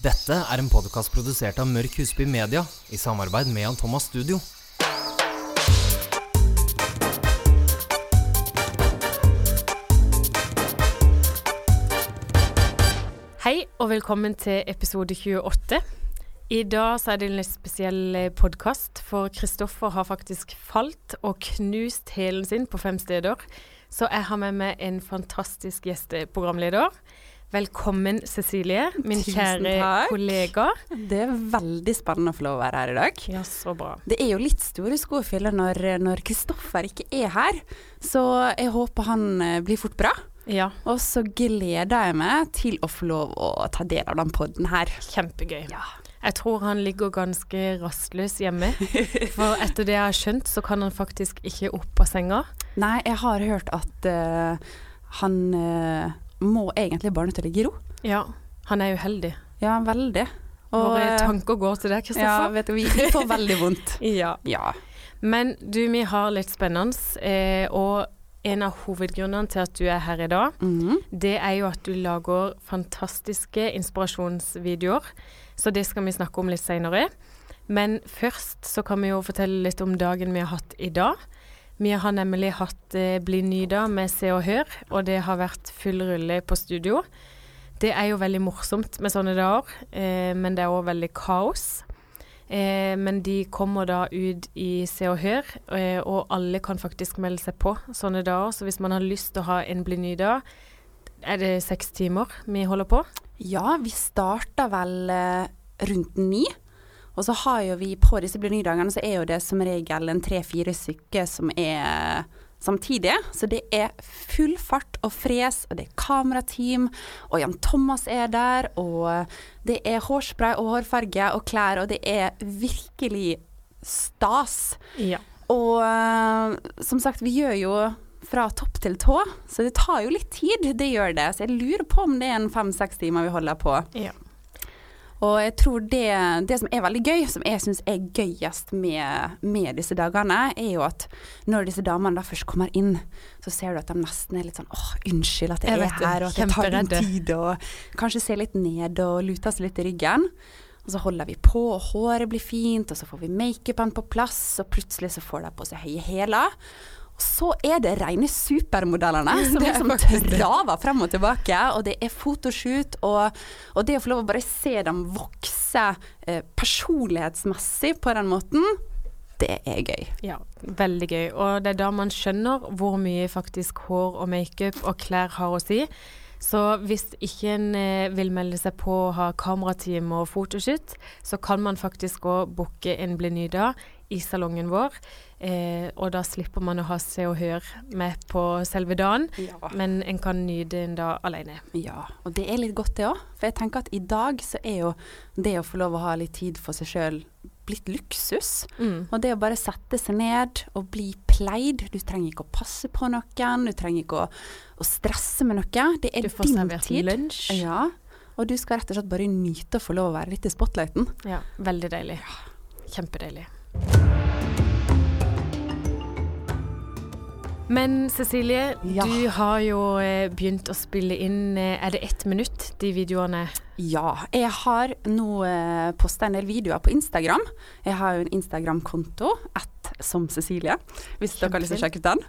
Dette er en podkast produsert av Mørk Husby Media i samarbeid med Jan Thomas Studio. Hei og velkommen til episode 28. I dag er det en litt spesiell podkast, for Kristoffer har faktisk falt og knust hælen sin på fem steder. Så jeg har med meg en fantastisk gjesteprogramleder. Velkommen, Cecilie, min Tusen kjære takk. kollega. Det er veldig spennende å få lov å være her i dag. Ja, så bra. Det er jo litt store sko å fylle når, Kristoffer ikke er her, så jeg håper han eh, blir fort bra. Ja, Og så gleder jeg meg til å få lov å ta del av den podden her. kjempegøy. Ja. Jeg tror han ligger ganske rastløs hjemme. For etter det jeg har skjønt, så kan han faktisk ikke opp av senga. Nei, jeg har hørt at uh, han eh, må egentlig bare nødt til å ligge i ro. Ja, han er uheldig. Ja, veldig. Våre eh, tanker går til deg, Kristoffer. ja, vet du, vi, vi får veldig vondt. Ja. Ja. Men du, vi har litt spennende, eh, og en av hovedgrunnene til at du er her i dag, Mhm. det er jo at du lager fantastiske inspirasjonsvideoer. Så det skal vi snakke om litt senere. Men først så kan vi jo fortelle litt om dagen vi har hatt i dag. Vi har nemlig hatt eh, Bli nyda med Se og Hør, og det har vært full rulle på studio. Det er jo veldig morsomt med sånne dager, eh, men det er òg veldig kaos. Eh, men de kommer da ut i Se og Hør, eh, og alle kan faktisk melde seg på sånne dager. Så hvis man har lyst til å ha en Bli ny da, er det seks timer vi holder på? Ja, vi starta vel eh, rundt ni. Og så har jo vi på disse blinydagene, så er jo det som regel en tre-fire stykker som er samtidig. Så det er full fart og fres, og det er kamerateam, og Jan Thomas er der, og det er hårspray og hårfarge og klær, og det er virkelig stas. Ja. Og eh, som sagt, vi gjør jo fra topp til tå, så det tar jo litt tid, det gjør det. Så jeg lurer på om det er en fem-seks timer vi holder på. ja. Og jeg tror det, det som er veldig gøy, som jeg syns er gøyest med, med disse dagene, er jo at når disse damene da først kommer inn, så ser du at de nesten er litt sånn åh, unnskyld at jeg, Jeg er det, her, og at jeg tar din tid, og kanskje ser litt ned og luter seg litt i ryggen. Og så holder vi på, og håret blir fint, og så får vi makeupen på plass, og plutselig så får de på seg høye hæler. Så er det rene supermodellene som liksom traver frem og tilbake, og det er fotoshoot, og, og det å få lov å bare se dem vokse eh, personlighetsmessig på den måten, det er gøy. ja. Veldig gøy. Og det er da man skjønner hvor mye faktisk hår og makeup og klær har å si. Så hvis ikke en eh, vil melde seg på å ha kamerateam og fotoshoot, så kan man faktisk òg booke en Blinida i salongen vår. Eh, og da slipper man å ha Se og Hør med på selve dagen, Ja. men en kan nyte en dag alene. ja. Og det er litt godt det òg, for jeg tenker at i dag så er jo det å få lov å ha litt tid for seg sjøl blitt luksus. Mm. Og det å bare sette seg ned og bli pleid, du trenger ikke å passe på noen, du trenger ikke å, å stresse med noe, det er Du får din servert tid. lunsj. Ja, og du skal rett og slett bare nyte å få lov å være litt i spotlighten. Ja, veldig deilig. Kjempedeilig. Men Cecilie, Ja. du har jo eh, begynt å spille inn eh, Er det ett minutt, de videoene? Ja, jeg har nå eh, posta en del videoer på Instagram. Jeg har jo en Instagram-konto, ett som Cecilie, hvis dere har lyst til å sjekke ut den.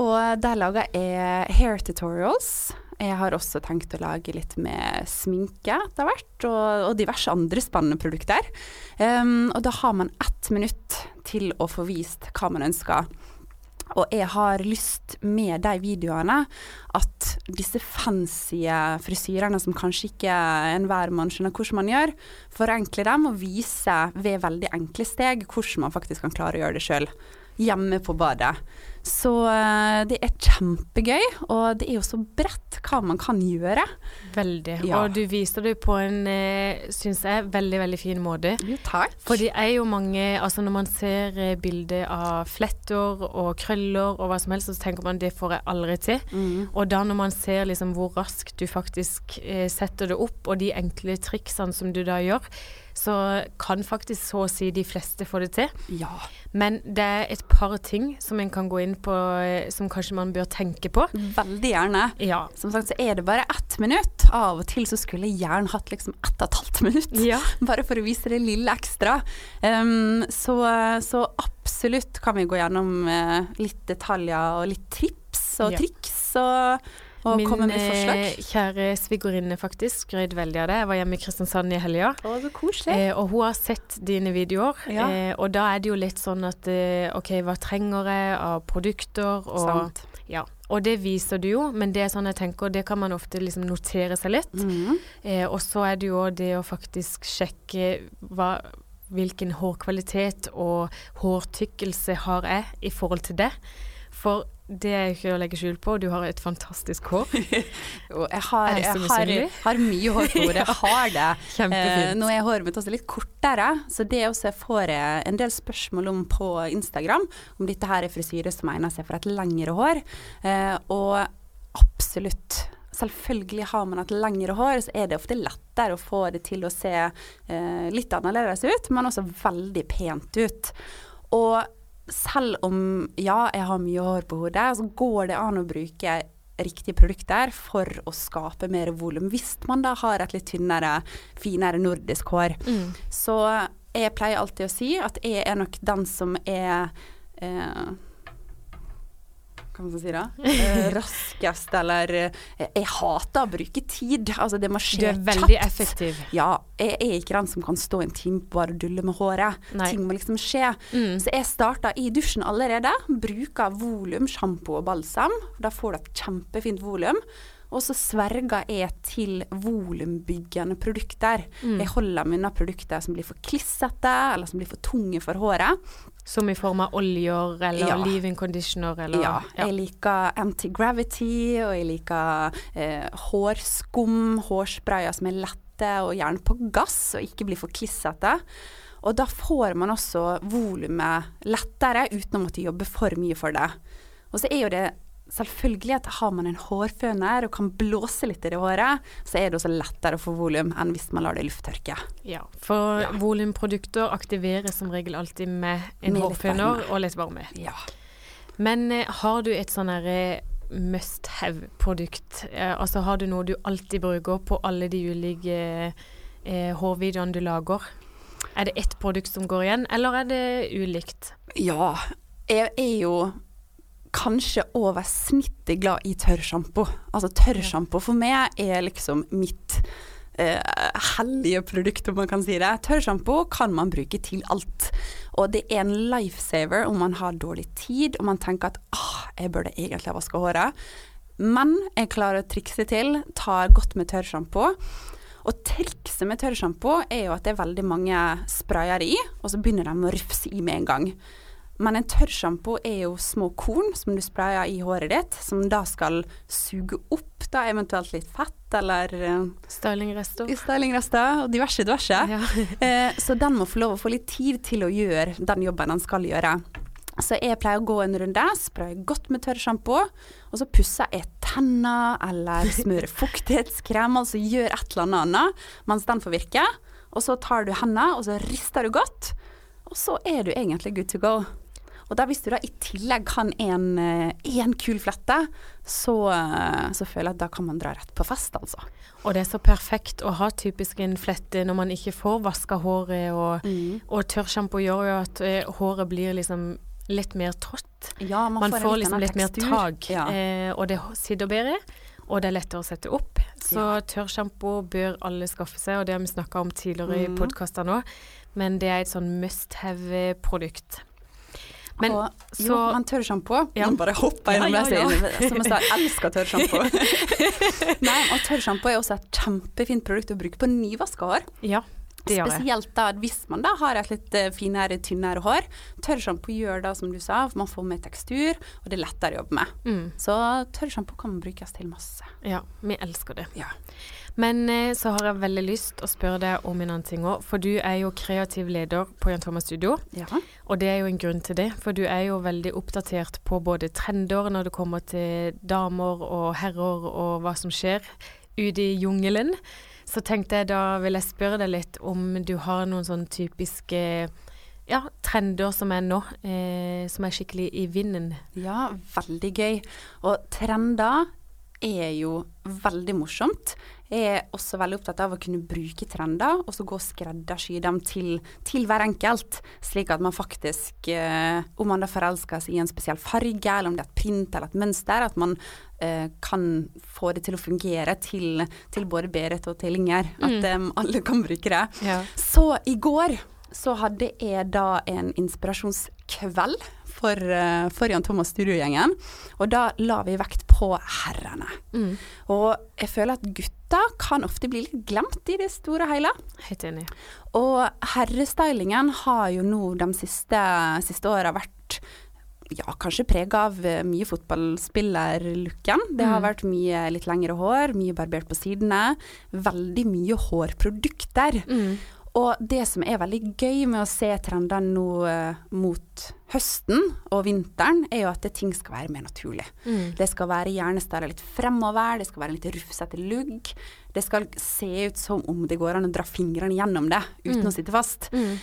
Og der lager jeg hair tutorials. Jeg har også tenkt å lage litt med sminke etter hvert, og, og diverse andre spennende produkter. Um, og da har man ett minutt til å få vist hva man ønsker. Og jeg har lyst med de videoene at disse fancy frisyrene som kanskje ikke enhver mann skjønner hvordan man gjør, forenkle dem og vise ved veldig enkle steg hvordan man faktisk kan klare å gjøre det sjøl. Hjemme på badet. Så eh, det er kjempegøy, og det er jo så bredt hva man kan gjøre. Veldig. Ja. Og du viser det på en, eh, syns jeg, veldig, veldig fin måte. Jo, takk. For det er jo mange Altså når man ser eh, bilder av fletter og krøller og hva som helst, så tenker man det får jeg aldri til. Mm. Og da når man ser liksom hvor raskt du faktisk setter det opp, og de enkle triksene som du da gjør, så kan faktisk så å si de fleste få det til. Ja. Men det er et par ting som en kan gå inn på eh, som kanskje man bør tenke på? Veldig gjerne. Ja. Som sagt så er det bare ett minutt. Av og til så skulle jeg gjerne hatt liksom ett og et halvt minutt. Ja. Bare for å vise det lille ekstra. Um, så, så absolutt kan vi gå gjennom eh, litt detaljer og litt tips og triks og, og komme med forslag. Min kjære svigerinne faktisk skrøt veldig av det. Jeg var hjemme i Kristiansand i helga. Å, så koselig. Eh, og hun har sett dine videoer, Ja. eh, og da er det jo litt sånn at eh, OK, hva trenger jeg av produkter? Og, Sant. ja. og det viser du jo, men det er sånn jeg tenker, det kan man ofte liksom notere seg litt. Mhm. Eh, og så er det jo det å faktisk sjekke hva, hvilken hårkvalitet og hårtykkelse har jeg i forhold til det. For det er ikke å legge skjul på, du har et fantastisk hår. Jeg har, Jeg jeg har, har mye hår på hodet. Jeg har det. Eh, nå er håret mitt også litt kortere, så det også får jeg en del spørsmål om på Instagram. Om dette her er frisyre som egner seg for et lengre hår. Eh, og absolutt. Selvfølgelig har man et lengre hår, så er det ofte lettere å få det til å se eh, litt annerledes ut, men også veldig pent ut. Og selv om ja, jeg har mye hår på hodet, så går det an å bruke riktige produkter for å skape mer volum. Hvis man da har et litt tynnere, finere nordisk hår. Mm. Så jeg pleier alltid å si at jeg er nok den som er eh, Hva skal si da? Eh, raskest, eller eh, Jeg hater å bruke tid. Altså, det må skje Du er veldig kjapt. effektiv. Ja, jeg er ikke den som kan stå en time på bare dulle med håret. Nei. Ting må liksom skje. Mm. Så jeg starta i dusjen allerede. Bruker volum, sjampo og balsam. Da får du et kjempefint volum. Og så sverger jeg til volumbyggende produkter. Mm. Jeg holder meg unna produkter som blir for klissete, eller som blir for tunge for håret. Som i form av oljer eller Ja. leave-in conditioner eller Ja, jeg liker anti-gravity, og jeg liker eh, hårskum, hårsprayer som er lette og gjerne på gass, og ikke blir for klissete. Og da får man også volumet lettere, uten å måtte jobbe for mye for det. Og så er jo det selvfølgelig at har man en hårføner og kan blåse litt i det håret, så er det også lettere å få volum enn hvis man lar det lufttørke. Ja, for Ja. volumprodukter aktiveres som regel alltid med en Med hårføner litt og litt varme. Ja. Men eh, har du et sånn herre must have-produkt? Eh, altså har du noe du alltid bruker på alle de ulike eh, hårvideoene du lager? Er det ett produkt som går igjen, eller er det ulikt? Ja, jeg er jo kanskje over snittet glad i tørrsjampo. Altså tørrsjampo for meg er liksom mitt eh, hellige produkt, om man kan si det. Tørrsjampo kan man bruke til alt. Og det er en lifesaver om man har dårlig tid, og man tenker at ah, jeg burde egentlig ha vaska håret. Men jeg klarer å trikse til, tar godt med tørrsjampo. Og trikset med tørrsjampo er jo at det er veldig mange sprayer i, og så begynner de å rufse i med en gang. Men en tørrsjampo er jo små korn som du sprayer i håret ditt, som da skal suge opp da eventuelt litt fett eller uh, Stylingrester? stylingrester og diverse diverse. Ja. Eh, så den må få lov å få litt tid til å gjøre den jobben den skal gjøre. Så jeg pleier å gå en runde, spraye godt med tørrsjampo, og så pusser jeg tenner eller smører fuktighetskrem, altså gjør et eller annet mens den får virke. Og så tar du hendene, og så rister du godt, og så er du egentlig good to go. Og da hvis du da i tillegg kan en, eh, kul flette, så, eh, så føler jeg at da kan man dra rett på fest, altså. Og det er så perfekt å ha typisk en flette når man ikke får vaska håret, og, og tørrsjampo gjør jo at eh, håret blir liksom litt mer trått. Ja, man, Man får, får litt liksom litt mer tak, Ja. eh, og det sitter bedre. Og det er lettere å sette opp. Så Ja. tørrsjampo bør alle skaffe seg, og det har vi snakka om tidligere i Mhm. podkaster nå. Men det er et sånn must have-produkt. Men og, så jo, men tørrsjampo Ja. Bare hopper jeg Ja, ja, ja, det. Som jeg sa, jeg elsker tørrsjampo. Nei, og tørrsjampo er også et kjempefint produkt å bruke på nyvaska hår. Ja, det. Spesielt da hvis man da har et litt eh, finere, tynnere hår. Tørrsjampo gjør da, som du sa, for man får mer tekstur, og det er lettere å jobbe med. Mm, Så tørrsjampo kan brukes til masse. ja, vi elsker det. Ja. Men eh, så har jeg veldig lyst å spørre deg om en annen ting òg. For du er jo kreativ leder på Jan Thomas Studio. Ja. Og det er jo en grunn til det, for du er jo veldig oppdatert på både trender når det kommer til damer og herrer og hva som skjer ute i jungelen. Så tenkte jeg da vil jeg spørre deg litt om du har noen sånn typiske ja, trender som er nå, eh, som er skikkelig i vinden. Ja, veldig gøy. Og trender er jo veldig morsomt. Jeg er også veldig opptatt av å kunne bruke trender, og så gå og skreddersy dem til, til hver enkelt. Slik at man faktisk, eh, om man da forelsker seg i en spesiell farge, eller om det er et print eller et mønster, at man kan få det til å fungere til, til både Berit og til Inger. At Mm. um, alle kan bruke det. Ja. Så i går så hadde jeg da en inspirasjonskveld for, uh, for Jan Thomas Studio-gjengen. Og da la vi vekt på herrene. Mm. Og jeg føler at gutta kan ofte bli litt glemt i det store og hele. Helt enig. Og herrestylingen har jo nå de siste, siste åra vært ja, kanskje preg av eh, mye fotballspillerlooken. Det har Mm. vært mye litt lengre hår, mye barbert på sidene. Veldig mye hårprodukter. Mm. Og det som er veldig gøy med å se trendene nå eh, mot høsten og vinteren, er jo at det, ting skal være mer naturlig. Mm. Det skal være gjerne stare litt fremover, det skal være en litt rufsete lugg. Det skal se ut som om det går an å dra fingrene gjennom det uten Mm. å sitte fast. Mm.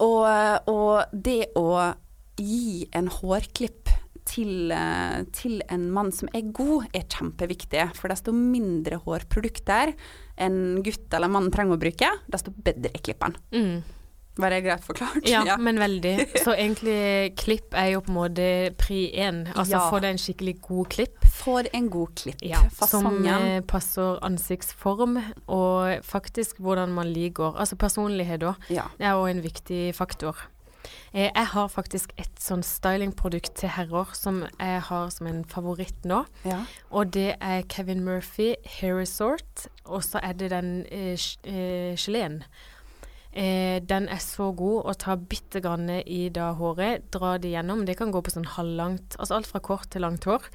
Og, og det å gi en hårklipp til, eh, til en mann som er god, er kjempeviktig. For desto mindre hårprodukter en gutt eller mann trenger å bruke, desto bedre er klippen. Mm. Var det greit forklart? Ja, men veldig. Så egentlig klipp er jo på en måte pri én. Altså Ja. få deg en skikkelig god klipp. Få en god klipp. Ja, Fasongen. Som passer ansiktsform og faktisk hvordan man liker. Altså personlighet òg Ja. Er òg en viktig faktor. Eh, jeg har faktisk et sånn stylingprodukt til herrer som jeg har som en favoritt nå. ja. Og det er Kevin Murphy Hair Resort. Og så er det den eh, eh, geleen. Eh, den er så god å ta bitte grann i da håret, dra det gjennom. Det kan gå på sånn halvlangt, altså alt fra kort til langt hår.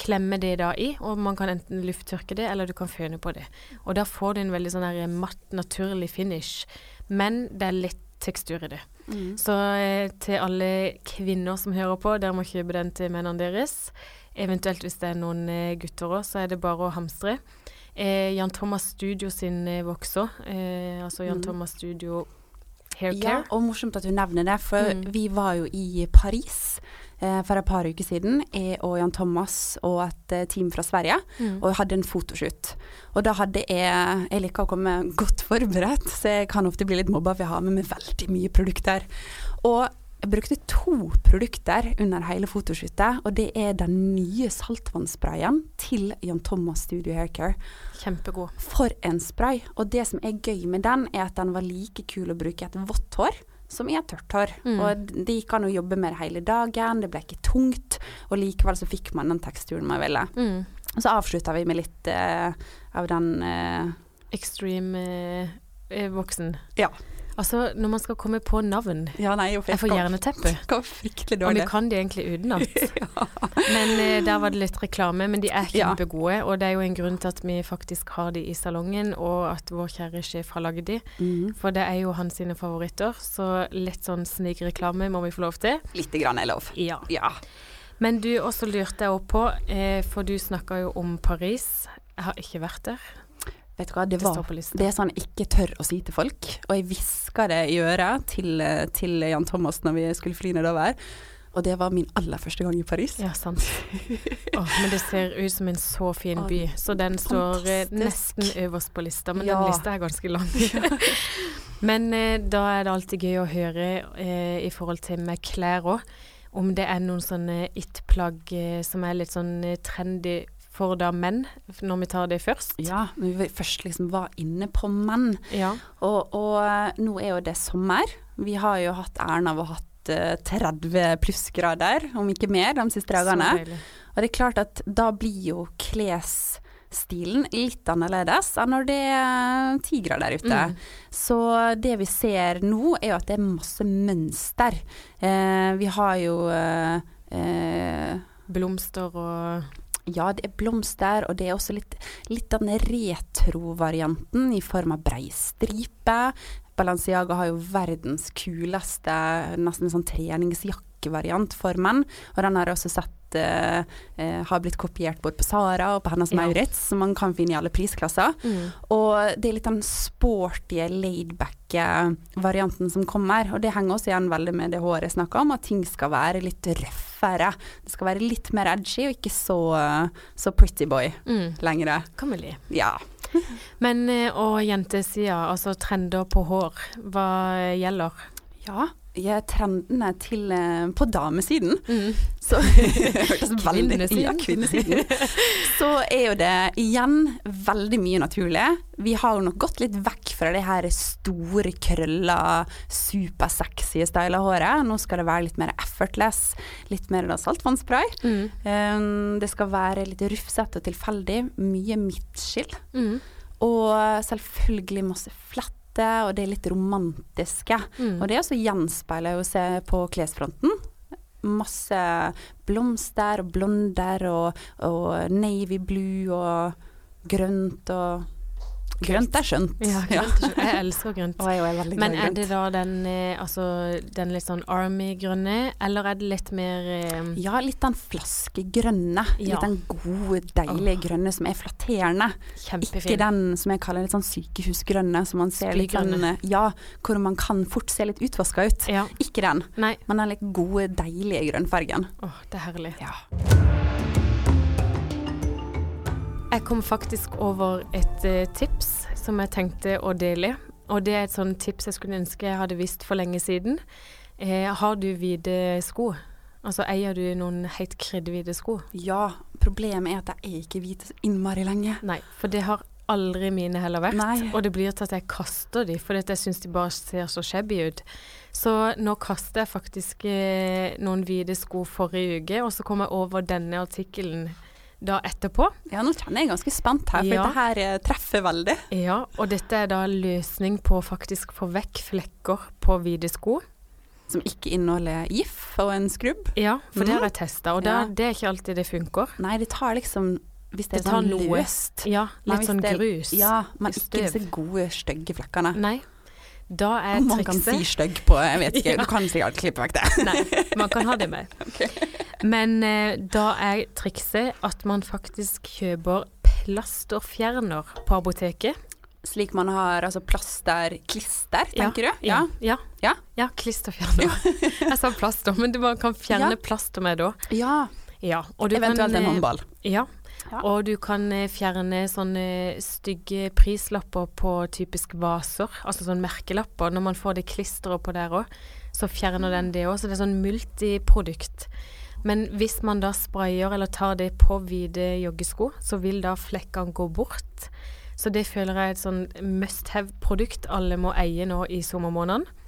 Klemme det da i, og man kan enten lufttørke det, eller du kan føne på det. Og da får du en veldig sånn der matt, naturlig finish. Men det er litt tekstur i det. Mm. Så eh, til alle kvinner som hører på, dere må kjøpe den til mennene deres. Eventuelt hvis det er noen eh, gutter òg, så er det bare å hamstre. Eh, Jan Thomas Studio sin eh, vokser. Eh, altså Jan Mm. Thomas Studio Haircare. Ja, og morsomt at du nevner det, for Mm. vi var jo i Paris for et par uker siden, jeg og Jan Thomas og et eh, team fra Sverige, Mm. og hadde en fotoshoot. Og da hadde jeg Jeg liker å komme godt forberedt, så jeg kan ofte bli litt mobba for jeg har med meg veldig mye produkter. Og jeg brukte to produkter under hele fotoshootet, og det er den nye saltvannssprayen til Jan Thomas Studio Hair Care. Kjempegod. For en spray. Og det som er gøy med den, er at den var like kul å bruke i et vått hår som er tørt hår. Mm. Og gikk an å jobbe med det hele dagen, det ble ikke tungt, og likevel så fikk man den teksturen man ville. Mm. Og så avslutta vi med litt uh, av den uh, Extreme eh, eh, voksen. Ja. Altså, når man skal komme på navn Ja, nei, jeg Jeg får jerneteppe. Og vi kan de egentlig utenat. ja. Men eh, der var det litt reklame. Men de er kjempegode, og det er jo en grunn til at vi faktisk har de i salongen, og at vår kjære sjef har laget de. Mm. For det er jo hans sine favoritter, så litt sånn snikreklame må vi få lov til. Litt grann er lov. Ja. Ja. Men du, også lurte jeg òg på, eh, for du snakka jo om Paris. Jeg har ikke vært der. Vet du hva, det var. Det er sånn jeg ikke tør å si til folk, og jeg hviska det i øret til, eh, til Jan Thomas når vi skulle fly nedover. Og det var min aller første gang i Paris. Ja, sant. oh, men det ser ut som en så fin by, så den står eh, fantastisk. nesten øverst på lista. Men Ja. den lista er ganske lang. men eh, da er det alltid gøy å høre eh, i forhold til med klær òg, om det er noen sånne it-plagg eh, som er litt sånn eh, trendy for da menn, når vi tar det først. Ja, når vi først liksom var inne på menn. Ja. Og, og eh, nå er jo det sommer. Vi har jo hatt æren av å ha hatt eh, 30 plussgrader, om ikke mer, de siste dagene. Og det er klart at da blir jo klesstilen litt annerledes enn når det er ti grader ute. Mm. Så det vi ser nå, er jo at det er masse mønster. Eh, vi har jo eh, eh, Blomster og ja, det er blomster, og det er også litt, litt den retro-varianten i form av brei stripe. Balenciaga har jo verdens kuleste, nesten en sånn treningsjakkevariant for menn. Og den har jeg også sett eh, eh, har blitt kopiert både på Sara og på Hennes. Maurits, som man kan finne i alle prisklasser. mm. Og det er litt den sporty, laidbacke varianten som kommer. Og det henger også igjen veldig med det håret jeg snakka om, at ting skal være litt røffere. Det skal være litt mer edgy, og ikke så, så pretty boy Mm. lenger. Kameli. Ja. Men eh, og jentesida, altså trender på hår, hva gjelder? Ja, jeg trendene til eh, på damesiden Mm. så Kvinnesiden. Ja, kvinnesiden. Så er jo det igjen veldig mye naturlig. Vi har jo nok gått litt vekk fra det her store, krølla, supersexy styla håret. Nå skal det være litt mer effortless, litt mer da saltvannsspray. Mm. Um, det skal være litt rufsete og tilfeldig. Mye midtskill. Mm. Og selvfølgelig masse flette, og det litt romantiske. Mm. Og det også gjenspeiler jo seg på klesfronten. Masse blomster og blonder og, og navy blue og grønt og Grønt er skjønt. Ja, grønt. er skjønt. Jeg elsker grønt. Og jeg er Men er det da den, eh, altså, den litt sånn army-grønne, eller er det litt mer eh, Ja, litt den flaskegrønne. Ja. Litt den gode, deilige grønne som er flatterende. Ikke den som jeg kaller litt sånn sykehusgrønne, som man ser litt sånn Ja, hvor man kan fort se litt utvaska ut. Ja. Ikke den, Nei. men den litt gode, deilige grønnfargen. Åh, det er herlig. Ja. Jeg kom faktisk over et eh, tips som jeg tenkte å dele. Og det er et sånt tips jeg skulle ønske jeg hadde visst for lenge siden. Eh, har du hvite sko? Altså eier du noen helt kreddhvite sko? Ja, problemet er at jeg er ikke hvite så innmari lenge. Nei, for det har aldri mine heller vært. Nei. Og det blir til at jeg kaster de, fordi jeg syns de bare ser så shabby ut. Så nå kaster jeg faktisk eh, noen hvite sko forrige uke, og så kom jeg over denne artikkelen da etterpå. Ja, nå kjenner jeg ganske spent her, for Ja. dette her eh, treffer veldig. Ja, og dette er da løsning på faktisk få vekk flekker på hvite sko. Som ikke inneholder GIF og en skrubb. Ja, for det Mhm. har jeg testa, og da, Ja. det er ikke alltid det funker. Nei, det tar liksom Hvis det, Det er sånn løst. Ja, litt sånn grus. Ja, men ikke disse gode, stygge flekkene. Nei. Da er trikset man kan si stygg på Jeg vet ikke, Ja. du kan sikkert klippe vekk det. Nei, man kan ha det med. Men eh, da er trikset at man faktisk kjøper plasterfjerner på apoteket. Slik man har altså plaster, klister, Ja, tenker du? Ja. Ja, Ja. ja klisterfjerner. Jeg sa plaster, men du man kan fjerne plaster med da. ja. Ja, og du Eventuelt kan, en eh, håndball. Ja. Ja. Og du kan eh, fjerne sånne stygge prislapper på typisk vaser, altså sånn merkelapper. Når man får det klisteret på der òg, så fjerner den det òg. Så det er sånn multiprodukt. Men hvis man da sprayer eller tar det på hvite joggesko, så vil da flekkene gå bort. Så det føler jeg er et sånn must have-produkt alle må eie nå i sommermånedene.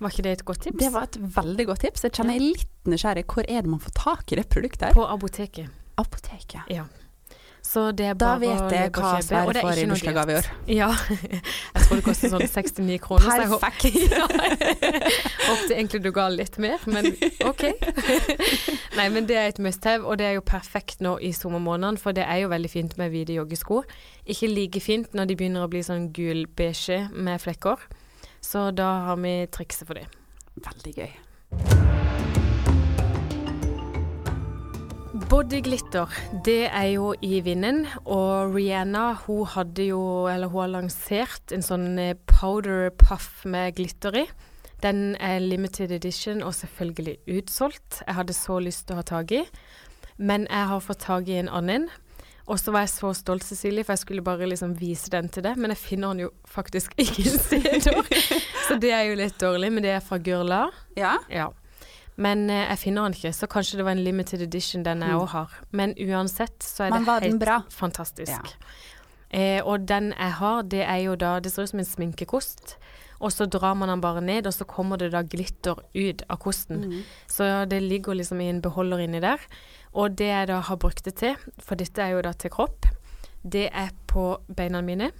Var ikke det et godt tips? Det var et veldig godt tips. Jeg kjenner jeg litt nysgjerrig. Hvor er det man får tak i det produktet? her? På apoteket. apoteket. Ja. Så det er Da bare å vet jeg hva Sverre er får i bursdagsgave i år. Ja. Jeg tror det koster sånn 69 kroner. så Perfekt. Ja. Håpte egentlig du ga litt mer, men OK. Nei, men det er et must have, og det er jo perfekt nå i sommermånedene, for det er jo veldig fint med hvite joggesko. Ikke like fint når de begynner å bli sånn gul-beige med flekker. Så da har vi trikset for det. Veldig gøy. Bodyglitter, det er jo i vinden, og Rihanna hun hadde jo, eller hun har lansert en sånn eh, powder puff med glitter i. Den er limited edition og selvfølgelig utsolgt. Jeg hadde så lyst til å ha tak i, men jeg har fått tak i en annen. Og så var jeg så stolt, Cecilie, for jeg skulle bare liksom vise den til deg, men jeg finner den jo faktisk ingen steder. Så det er jo litt dårlig, men det er fra Gurla. Ja. Ja. Men eh, jeg finner den ikke, så kanskje det var en limited edition den jeg Mm. har. Men uansett så er Men det helt fantastisk. Ja. Eh, og den jeg har, det er jo da Det ser ut som en sminkekost. Og så drar man den bare ned, og så kommer det da glitter ut av kosten. Mm. Så det ligger liksom i en beholder inni der. Og det jeg da har brukt det til, for dette er jo da til kropp, det er på beina mine.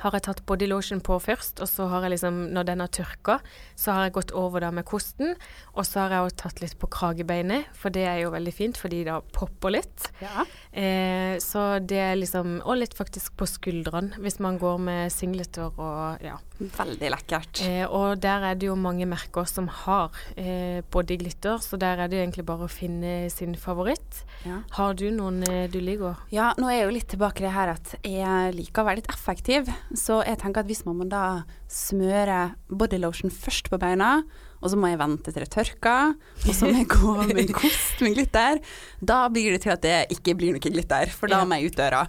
Har jeg tatt bodylotion på først, og så har jeg liksom, når den har tørka, så har jeg gått over da med kosten. Og så har jeg også tatt litt på kragebeinet, for det er jo veldig fint, fordi da popper litt. Ja. Eh, så det er liksom Og litt faktisk på skuldrene, hvis man går med singleter og ja. Veldig lekkert. Eh, og der er det jo mange merker som har eh, bodyglitter, så der er det jo egentlig bare å finne sin favoritt. Ja. Har du noen eh, du liker? Ja, nå er jeg jo litt tilbake i det her at jeg liker å være litt effektiv. Så jeg tenker at hvis man må da smøre bodylotion først på beina, og så må jeg vente til det tørker, og så må jeg gå med en kost med glitter, da blir det til at det ikke blir noe glitter, for da må jeg ut døra.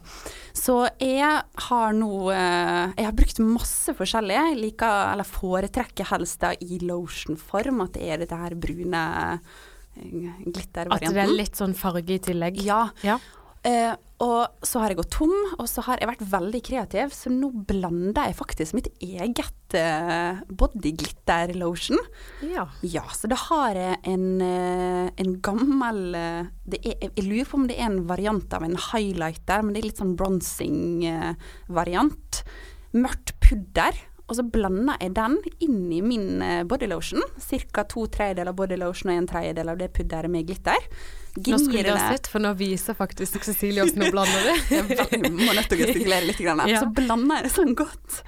Så jeg har nå eh, Jeg har brukt masse forskjellig. Jeg liker, eller foretrekker helst da i lotionform, at det er dette her brune glittervarianten. At det er litt sånn farge i tillegg. Ja. Ja. Eh, og så har jeg gått tom, og så har jeg vært veldig kreativ, så nå blander jeg faktisk mitt eget eh, bodyglitter-lotion. ja. Ja, så da har jeg en, eh, en gammel eh, det er, Jeg lurer på om det er en variant av en highlighter, men det er litt sånn bronzing-variant. Mørkt pudder. Og så blander jeg den inn i min eh, bodylotion. Ca. to tredjedeler bodylotion og en tredjedel av det pudderet med glitter. Nå skulle dere sett, for nå viser faktisk Cecilie oss noe blander det. jeg må nødt til å gestikulere litt. Grann. Ja. Så blander jeg det sånn godt.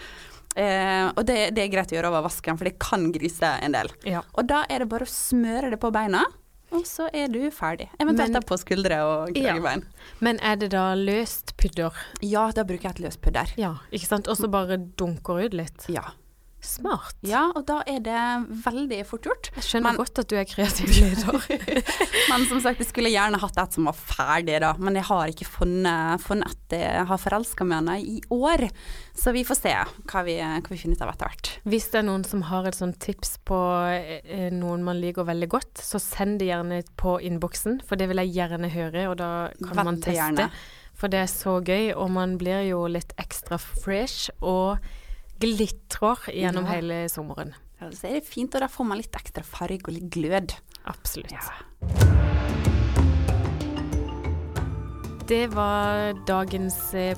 Eh, og det, det er greit å gjøre over vasken, for det kan grise en del. Ja. Og da er det bare å smøre det på beina, og så er du ferdig. Eventuelt på skuldre og Ja. Men er det da løst pudder? Ja. da bruker jeg et løst pudder. Ja, ikke sant? Og så bare dunker ut litt. Ja. Smart. ja, og da er det veldig fort gjort. Jeg skjønner Men- godt at du er kreativ leder. Men som sagt, jeg skulle gjerne hatt et som var ferdig, da. Men jeg har ikke funnet, funnet et jeg har forelska meg henne i år. Så vi får se hva vi, hva vi finner ut av etter hvert. Hvis det er noen som har et sånt tips på eh, noen man liker veldig godt, så send det gjerne på innboksen, for det vil jeg gjerne høre, og da kan man Veldig teste. gjerne. For det er så gøy, og man blir jo litt ekstra fresh og glitrer gjennom Ja. hele sommeren. Ja, så er det fint, og da får man litt ekstra farge og litt glød. Absolutt. Ja. Det var dagens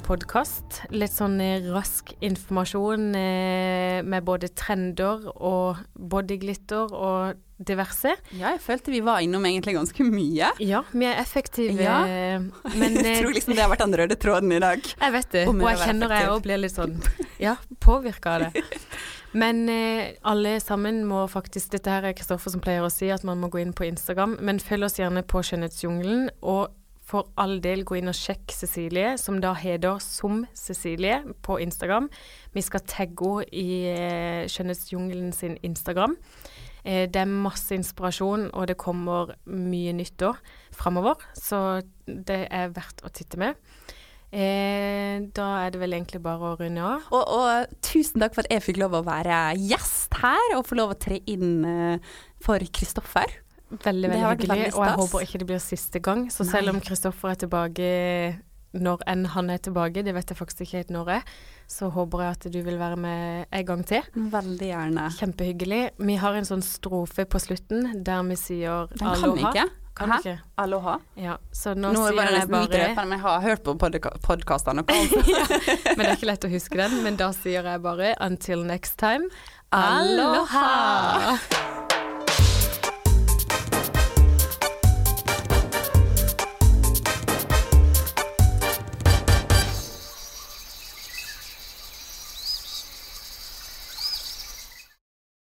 podkast. Litt sånn eh, rask informasjon eh, med både trender og bodyglitter og diverse. Ja, jeg følte vi var innom egentlig ganske mye. Ja, vi er effektive, Ja. eh, men jeg eh, tror liksom det har vært den røde tråden i dag. Jeg vet det, og jeg kjenner jeg effektiv. òg blir litt sånn ja, påvirka av det. Men eh, alle sammen må faktisk Dette her er Kristoffer som pleier å si, at man må gå inn på Instagram. Men følg oss gjerne på Skjønnhetsjungelen, og for all del gå inn og sjekk Cecilie, som da heter Som Cecilie på Instagram. Vi skal tagge henne i eh, Skjønnhetsjungelen sin Instagram. Eh, det er masse inspirasjon, og det kommer mye nytt da framover, så det er verdt å titte med. Eh, da er det vel egentlig bare å runde av. Og, og tusen takk for at jeg fikk lov å være gjest her, og få lov å tre inn eh, for Kristoffer. Veldig, veldig hyggelig. Og jeg håper ikke det blir siste gang. Så Nei. selv om Kristoffer er tilbake når enn han er tilbake, det vet jeg faktisk ikke helt når er, så håper jeg at du vil være med en gang til. Veldig gjerne. Kjempehyggelig. Vi har en sånn strofe på slutten der vi sier Den kan vi ikke. Kan Hæ? ikke? Aloha. Ja, så nå, Nå, sier jeg bare Vi men jeg har hørt på podka podkastene. ja, Men det er ikke lett å huske den, men da sier jeg bare until next time. Aloha! Aloha!